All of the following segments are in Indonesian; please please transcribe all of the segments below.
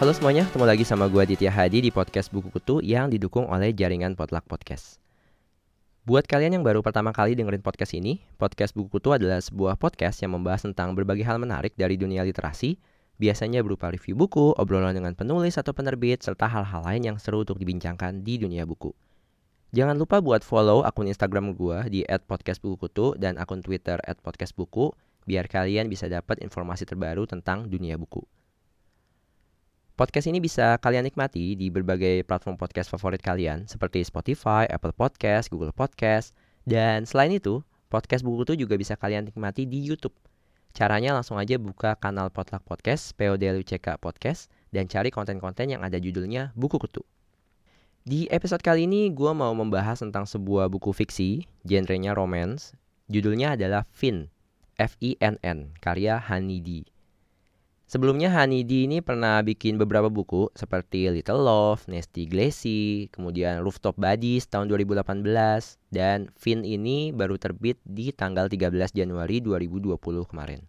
Halo semuanya, ketemu lagi sama gue Ditya Hadi di podcast Buku Kutu yang didukung oleh jaringan Potluck Podcast. Buat kalian yang baru pertama kali dengerin podcast ini, podcast Buku Kutu adalah sebuah podcast yang membahas tentang berbagai hal menarik dari dunia literasi, biasanya berupa review buku, obrolan dengan penulis atau penerbit, serta hal-hal lain yang seru untuk dibincangkan di dunia buku. Jangan lupa buat follow akun Instagram gue di @podcastbukukutu dan akun Twitter @podcastbuku biar kalian bisa dapat informasi terbaru tentang dunia buku. Podcast ini bisa kalian nikmati di berbagai platform podcast favorit kalian seperti Spotify, Apple Podcast, Google Podcast, dan selain itu, podcast buku itu juga bisa kalian nikmati di YouTube. Caranya langsung aja buka kanal Potluck Podcast, PODLUCK Podcast, dan cari konten-konten yang ada judulnya Buku Kutu. Di episode kali ini, gue mau membahas tentang sebuah buku fiksi, genrenya romance. Judulnya adalah Finn, F-I-N-N, karya Hanidi. Sebelumnya Hanidi ini pernah bikin beberapa buku seperti Little Love, Nasty Glassy, kemudian Rooftop Buddies tahun 2018, dan Fin ini baru terbit di tanggal 13 Januari 2020 kemarin.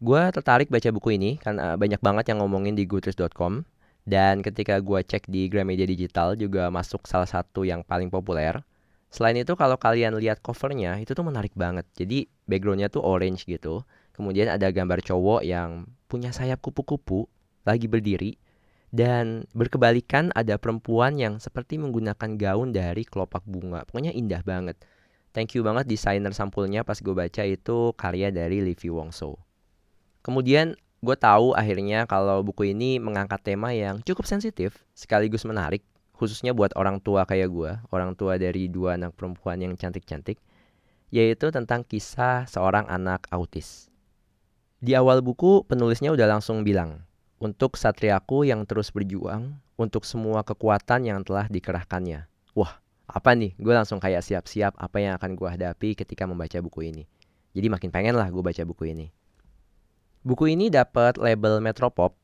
Gue tertarik baca buku ini karena banyak banget yang ngomongin di goodreads.com, dan ketika gue cek di Gramedia Digital juga masuk salah satu yang paling populer. Selain itu kalau kalian lihat covernya itu tuh menarik banget. Jadi backgroundnya tuh orange gitu. Kemudian ada gambar cowok yang punya sayap kupu-kupu lagi berdiri dan berkebalikan ada perempuan yang seperti menggunakan gaun dari kelopak bunga. Pokoknya indah banget. Thank you banget desainer sampulnya pas gue baca itu karya dari Livi Wongso. Kemudian gue tahu akhirnya kalau buku ini mengangkat tema yang cukup sensitif sekaligus menarik khususnya buat orang tua kayak gue, orang tua dari dua anak perempuan yang cantik-cantik, yaitu tentang kisah seorang anak autis. Di awal buku, penulisnya udah langsung bilang, untuk satriaku yang terus berjuang, untuk semua kekuatan yang telah dikerahkannya. Wah, apa nih? Gue langsung kayak siap-siap apa yang akan gue hadapi ketika membaca buku ini. Jadi makin pengen lah gue baca buku ini. Buku ini dapat label Metropop,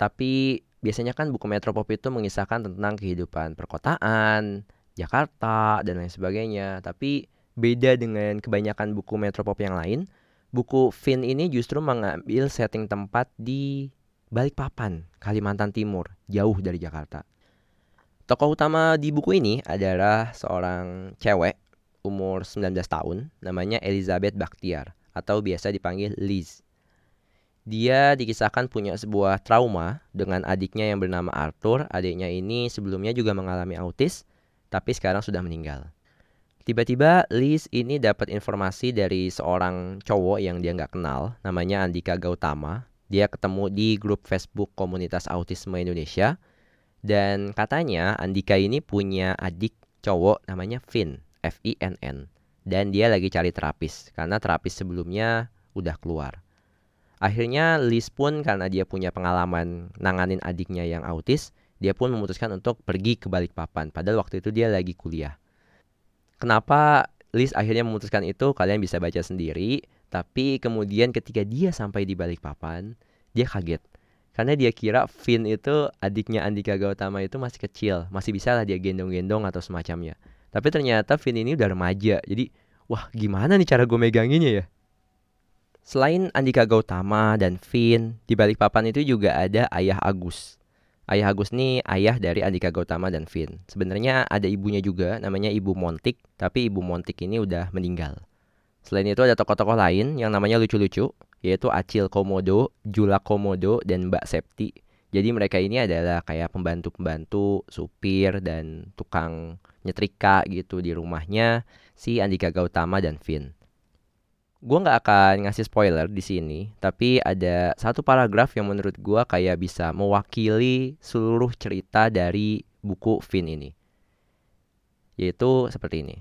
tapi biasanya kan buku Metropop itu mengisahkan tentang kehidupan perkotaan, Jakarta, dan lain sebagainya. Tapi beda dengan kebanyakan buku Metropop yang lain, buku Fin ini justru mengambil setting tempat di Balikpapan, Kalimantan Timur, jauh dari Jakarta. Tokoh utama di buku ini adalah seorang cewek umur 19 tahun, namanya Elizabeth Bakhtiar atau biasa dipanggil Liz. Dia dikisahkan punya sebuah trauma dengan adiknya yang bernama Arthur. Adiknya ini sebelumnya juga mengalami autis, tapi sekarang sudah meninggal. Tiba-tiba Liz ini dapat informasi dari seorang cowok yang dia nggak kenal, namanya Andika Gautama. Dia ketemu di grup Facebook Komunitas Autisme Indonesia. Dan katanya Andika ini punya adik cowok namanya Finn, F-I-N-N. Dan dia lagi cari terapis, karena terapis sebelumnya udah keluar. Akhirnya Liz pun karena dia punya pengalaman nanganin adiknya yang autis, dia pun memutuskan untuk pergi ke Balikpapan. Padahal waktu itu dia lagi kuliah. Kenapa Liz akhirnya memutuskan itu kalian bisa baca sendiri. Tapi kemudian ketika dia sampai di balik papan, dia kaget. Karena dia kira Finn itu adiknya Andika Gautama itu masih kecil. Masih bisa lah dia gendong-gendong atau semacamnya. Tapi ternyata Finn ini udah remaja. Jadi wah gimana nih cara gue meganginnya ya? Selain Andika Gautama dan Finn, di balik papan itu juga ada ayah Agus. Ayah Agus nih ayah dari Andika Gautama dan Vin. Sebenarnya ada ibunya juga namanya Ibu Montik, tapi Ibu Montik ini udah meninggal. Selain itu ada tokoh-tokoh lain yang namanya lucu-lucu, yaitu Acil Komodo, Jula Komodo, dan Mbak Septi. Jadi mereka ini adalah kayak pembantu-pembantu, supir, dan tukang nyetrika gitu di rumahnya si Andika Gautama dan Vin gue nggak akan ngasih spoiler di sini, tapi ada satu paragraf yang menurut gue kayak bisa mewakili seluruh cerita dari buku Finn ini. Yaitu seperti ini.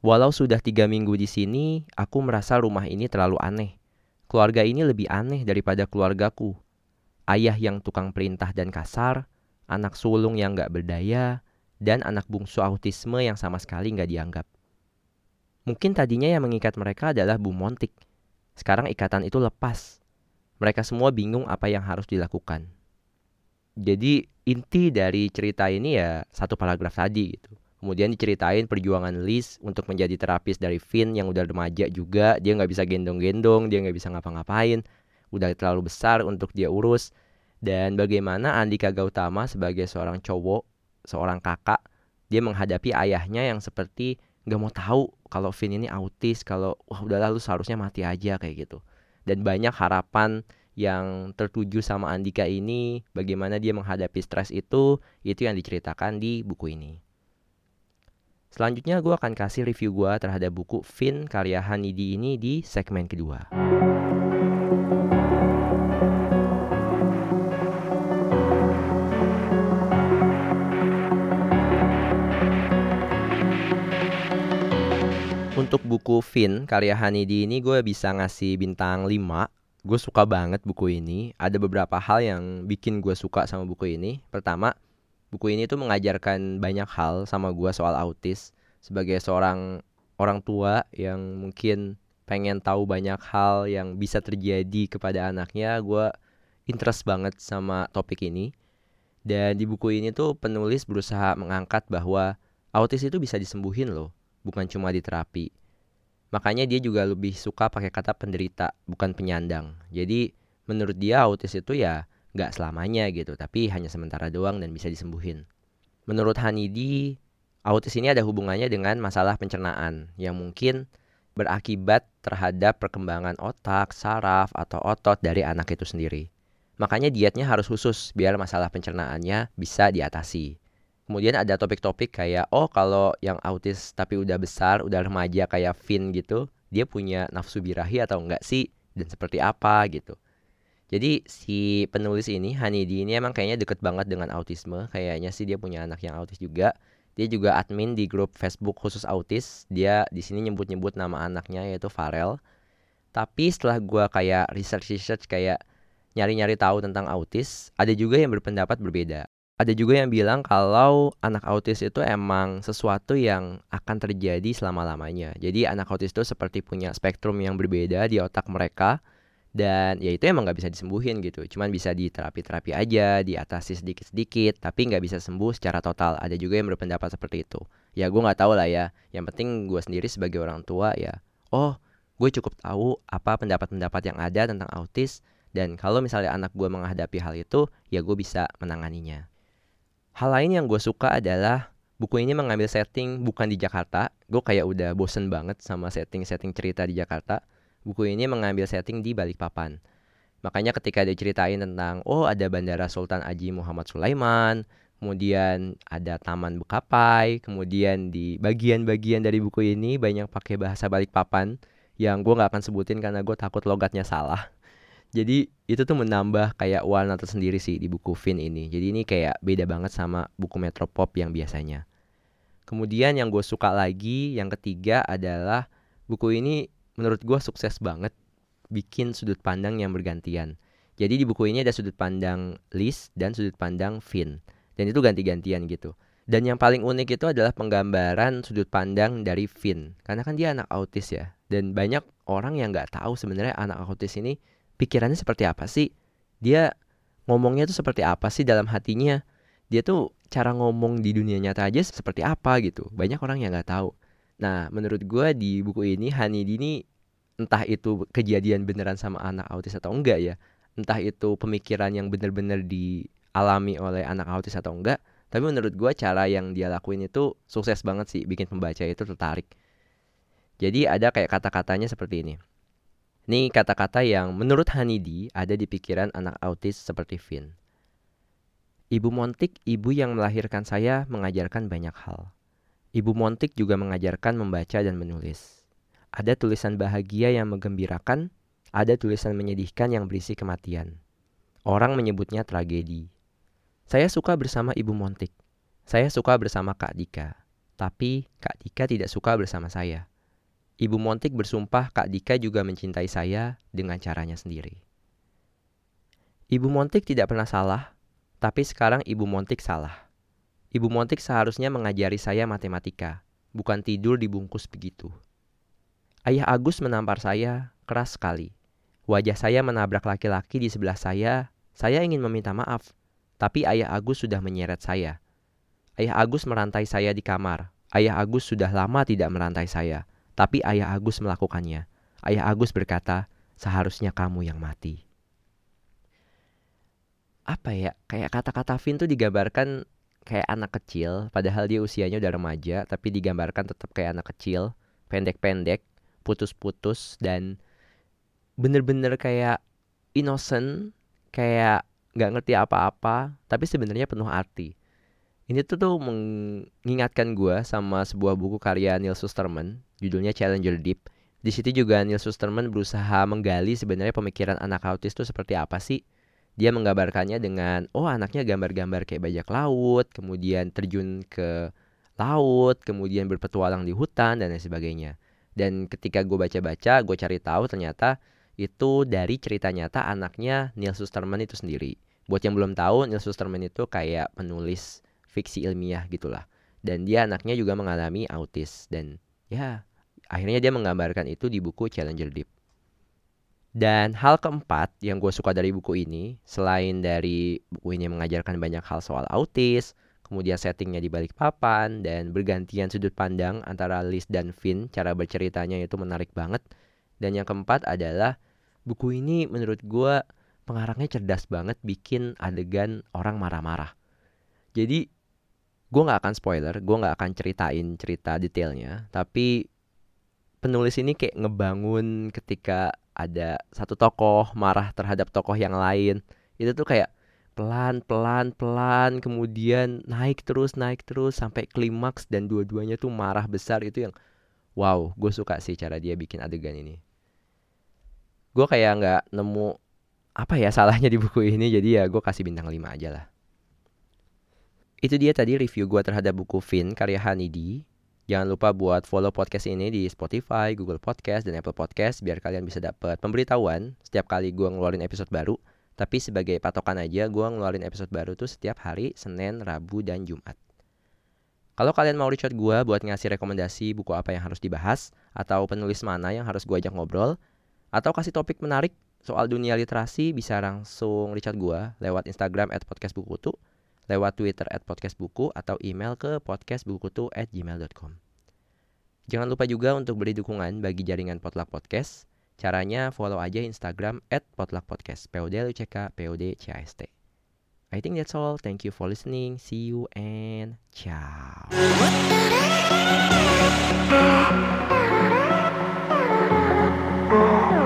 Walau sudah tiga minggu di sini, aku merasa rumah ini terlalu aneh. Keluarga ini lebih aneh daripada keluargaku. Ayah yang tukang perintah dan kasar, anak sulung yang gak berdaya, dan anak bungsu autisme yang sama sekali gak dianggap. Mungkin tadinya yang mengikat mereka adalah Bu Montik. Sekarang ikatan itu lepas. Mereka semua bingung apa yang harus dilakukan. Jadi inti dari cerita ini ya satu paragraf tadi gitu. Kemudian diceritain perjuangan Liz untuk menjadi terapis dari Finn yang udah remaja juga. Dia nggak bisa gendong-gendong, dia nggak bisa ngapa-ngapain. Udah terlalu besar untuk dia urus. Dan bagaimana Andika Gautama sebagai seorang cowok, seorang kakak, dia menghadapi ayahnya yang seperti nggak mau tahu kalau Finn ini autis, kalau wah udah lalu seharusnya mati aja kayak gitu. Dan banyak harapan yang tertuju sama Andika ini, bagaimana dia menghadapi stres itu, itu yang diceritakan di buku ini. Selanjutnya gue akan kasih review gue terhadap buku Finn karya Hanidi ini di segmen kedua. Untuk buku Finn karya Hanidi ini gue bisa ngasih bintang 5 Gue suka banget buku ini. Ada beberapa hal yang bikin gue suka sama buku ini. Pertama, buku ini tuh mengajarkan banyak hal sama gue soal autis. Sebagai seorang orang tua yang mungkin pengen tahu banyak hal yang bisa terjadi kepada anaknya gue interest banget sama topik ini. Dan di buku ini tuh penulis berusaha mengangkat bahwa autis itu bisa disembuhin loh bukan cuma diterapi makanya dia juga lebih suka pakai kata penderita bukan penyandang jadi menurut dia autis itu ya nggak selamanya gitu, tapi hanya sementara doang dan bisa disembuhin. Menurut Hanidi, autis ini ada hubungannya dengan masalah pencernaan yang mungkin berakibat terhadap perkembangan otak, saraf, atau otot dari anak itu sendiri. Makanya dietnya harus khusus biar masalah pencernaannya bisa diatasi. Kemudian ada topik-topik kayak, oh kalau yang autis tapi udah besar, udah remaja kayak Finn gitu, dia punya nafsu birahi atau enggak sih? Dan seperti apa gitu. Jadi si penulis ini Hanidi ini emang kayaknya deket banget dengan autisme. Kayaknya sih dia punya anak yang autis juga. Dia juga admin di grup Facebook khusus autis. Dia di sini nyebut-nyebut nama anaknya yaitu Farel. Tapi setelah gue kayak research-research kayak nyari-nyari tahu tentang autis, ada juga yang berpendapat berbeda. Ada juga yang bilang kalau anak autis itu emang sesuatu yang akan terjadi selama-lamanya. Jadi anak autis itu seperti punya spektrum yang berbeda di otak mereka dan ya itu emang nggak bisa disembuhin gitu. Cuman bisa diterapi-terapi aja diatasi sedikit-sedikit tapi nggak bisa sembuh secara total. Ada juga yang berpendapat seperti itu. Ya gue nggak tahu lah ya. Yang penting gue sendiri sebagai orang tua ya oh gue cukup tahu apa pendapat-pendapat yang ada tentang autis dan kalau misalnya anak gue menghadapi hal itu ya gue bisa menanganinya hal lain yang gue suka adalah buku ini mengambil setting bukan di Jakarta gue kayak udah bosen banget sama setting-setting cerita di Jakarta buku ini mengambil setting di Balikpapan. Makanya ketika diceritain tentang oh ada Bandara Sultan Haji Muhammad Sulaiman, kemudian ada Taman Bekapai, kemudian di bagian-bagian dari buku ini banyak pakai bahasa Balikpapan yang gue nggak akan sebutin karena gue takut logatnya salah. Jadi itu tuh menambah kayak warna tersendiri sih di buku Fin ini. Jadi ini kayak beda banget sama buku Metropop yang biasanya. Kemudian yang gue suka lagi, yang ketiga adalah buku ini menurut gue sukses banget bikin sudut pandang yang bergantian. Jadi di buku ini ada sudut pandang Liz dan sudut pandang Finn. Dan itu ganti-gantian gitu. Dan yang paling unik itu adalah penggambaran sudut pandang dari Finn. Karena kan dia anak autis ya. Dan banyak orang yang nggak tahu sebenarnya anak autis ini pikirannya seperti apa sih. Dia ngomongnya tuh seperti apa sih dalam hatinya. Dia tuh cara ngomong di dunia nyata aja seperti apa gitu. Banyak orang yang nggak tahu. Nah, menurut gue di buku ini Hanidi ini entah itu kejadian beneran sama anak autis atau enggak ya, entah itu pemikiran yang bener-bener dialami oleh anak autis atau enggak, tapi menurut gue cara yang dia lakuin itu sukses banget sih, bikin pembaca itu tertarik. Jadi ada kayak kata-katanya seperti ini. Ini kata-kata yang menurut Hanidi ada di pikiran anak autis seperti Finn. Ibu Montik, ibu yang melahirkan saya, mengajarkan banyak hal. Ibu Montik juga mengajarkan membaca dan menulis. Ada tulisan bahagia yang menggembirakan, ada tulisan menyedihkan yang berisi kematian. Orang menyebutnya tragedi. Saya suka bersama Ibu Montik. Saya suka bersama Kak Dika. Tapi Kak Dika tidak suka bersama saya. Ibu Montik bersumpah Kak Dika juga mencintai saya dengan caranya sendiri. Ibu Montik tidak pernah salah, tapi sekarang Ibu Montik salah. Ibu Montik seharusnya mengajari saya matematika, bukan tidur dibungkus begitu. Ayah Agus menampar saya keras sekali. Wajah saya menabrak laki-laki di sebelah saya. Saya ingin meminta maaf, tapi Ayah Agus sudah menyeret saya. Ayah Agus merantai saya di kamar, Ayah Agus sudah lama tidak merantai saya, tapi Ayah Agus melakukannya. Ayah Agus berkata, seharusnya kamu yang mati. Apa ya, kayak kata-kata Vin tuh digambarkan kayak anak kecil, padahal dia usianya udah remaja, tapi digambarkan tetap kayak anak kecil, pendek-pendek, putus-putus, dan bener-bener kayak innocent, kayak nggak ngerti apa-apa, tapi sebenarnya penuh arti. Ini tuh tuh mengingatkan gue sama sebuah buku karya Neil Susterman, judulnya Challenger Deep. Di situ juga Neil Susterman berusaha menggali sebenarnya pemikiran anak autis itu seperti apa sih. Dia menggambarkannya dengan, oh anaknya gambar-gambar kayak bajak laut, kemudian terjun ke laut, kemudian berpetualang di hutan dan lain sebagainya. Dan ketika gue baca-baca, gue cari tahu ternyata itu dari cerita nyata anaknya Neil Susterman itu sendiri. Buat yang belum tahu, Neil Susterman itu kayak penulis fiksi ilmiah gitulah. Dan dia anaknya juga mengalami autis dan ya akhirnya dia menggambarkan itu di buku Challenger Deep. Dan hal keempat yang gue suka dari buku ini, selain dari buku ini mengajarkan banyak hal soal autis, kemudian settingnya di balik papan, dan bergantian sudut pandang antara Liz dan Finn, cara berceritanya itu menarik banget. Dan yang keempat adalah buku ini menurut gue pengarangnya cerdas banget bikin adegan orang marah-marah. Jadi gue nggak akan spoiler, gue nggak akan ceritain cerita detailnya, tapi penulis ini kayak ngebangun ketika ada satu tokoh marah terhadap tokoh yang lain, itu tuh kayak pelan pelan pelan kemudian naik terus naik terus sampai klimaks dan dua-duanya tuh marah besar. Itu yang wow gue suka sih cara dia bikin adegan ini. Gue kayak nggak nemu apa ya salahnya di buku ini. Jadi ya gue kasih bintang 5 aja lah itu dia tadi review gue terhadap buku Fin karya Hanidi. Jangan lupa buat follow podcast ini di Spotify, Google Podcast, dan Apple Podcast biar kalian bisa dapat pemberitahuan setiap kali gue ngeluarin episode baru. Tapi sebagai patokan aja, gue ngeluarin episode baru tuh setiap hari Senin, Rabu, dan Jumat. Kalau kalian mau reach out gue buat ngasih rekomendasi buku apa yang harus dibahas, atau penulis mana yang harus gue ajak ngobrol, atau kasih topik menarik soal dunia literasi, bisa langsung reach out gue lewat Instagram at podcastbukutu lewat Twitter at podcastbuku atau email ke podcastbukutu at gmail.com. Jangan lupa juga untuk beri dukungan bagi jaringan Potluck Podcast. Caranya follow aja Instagram at Potluck Podcast. PODLUCK, PODCAST. I think that's all. Thank you for listening. See you and ciao.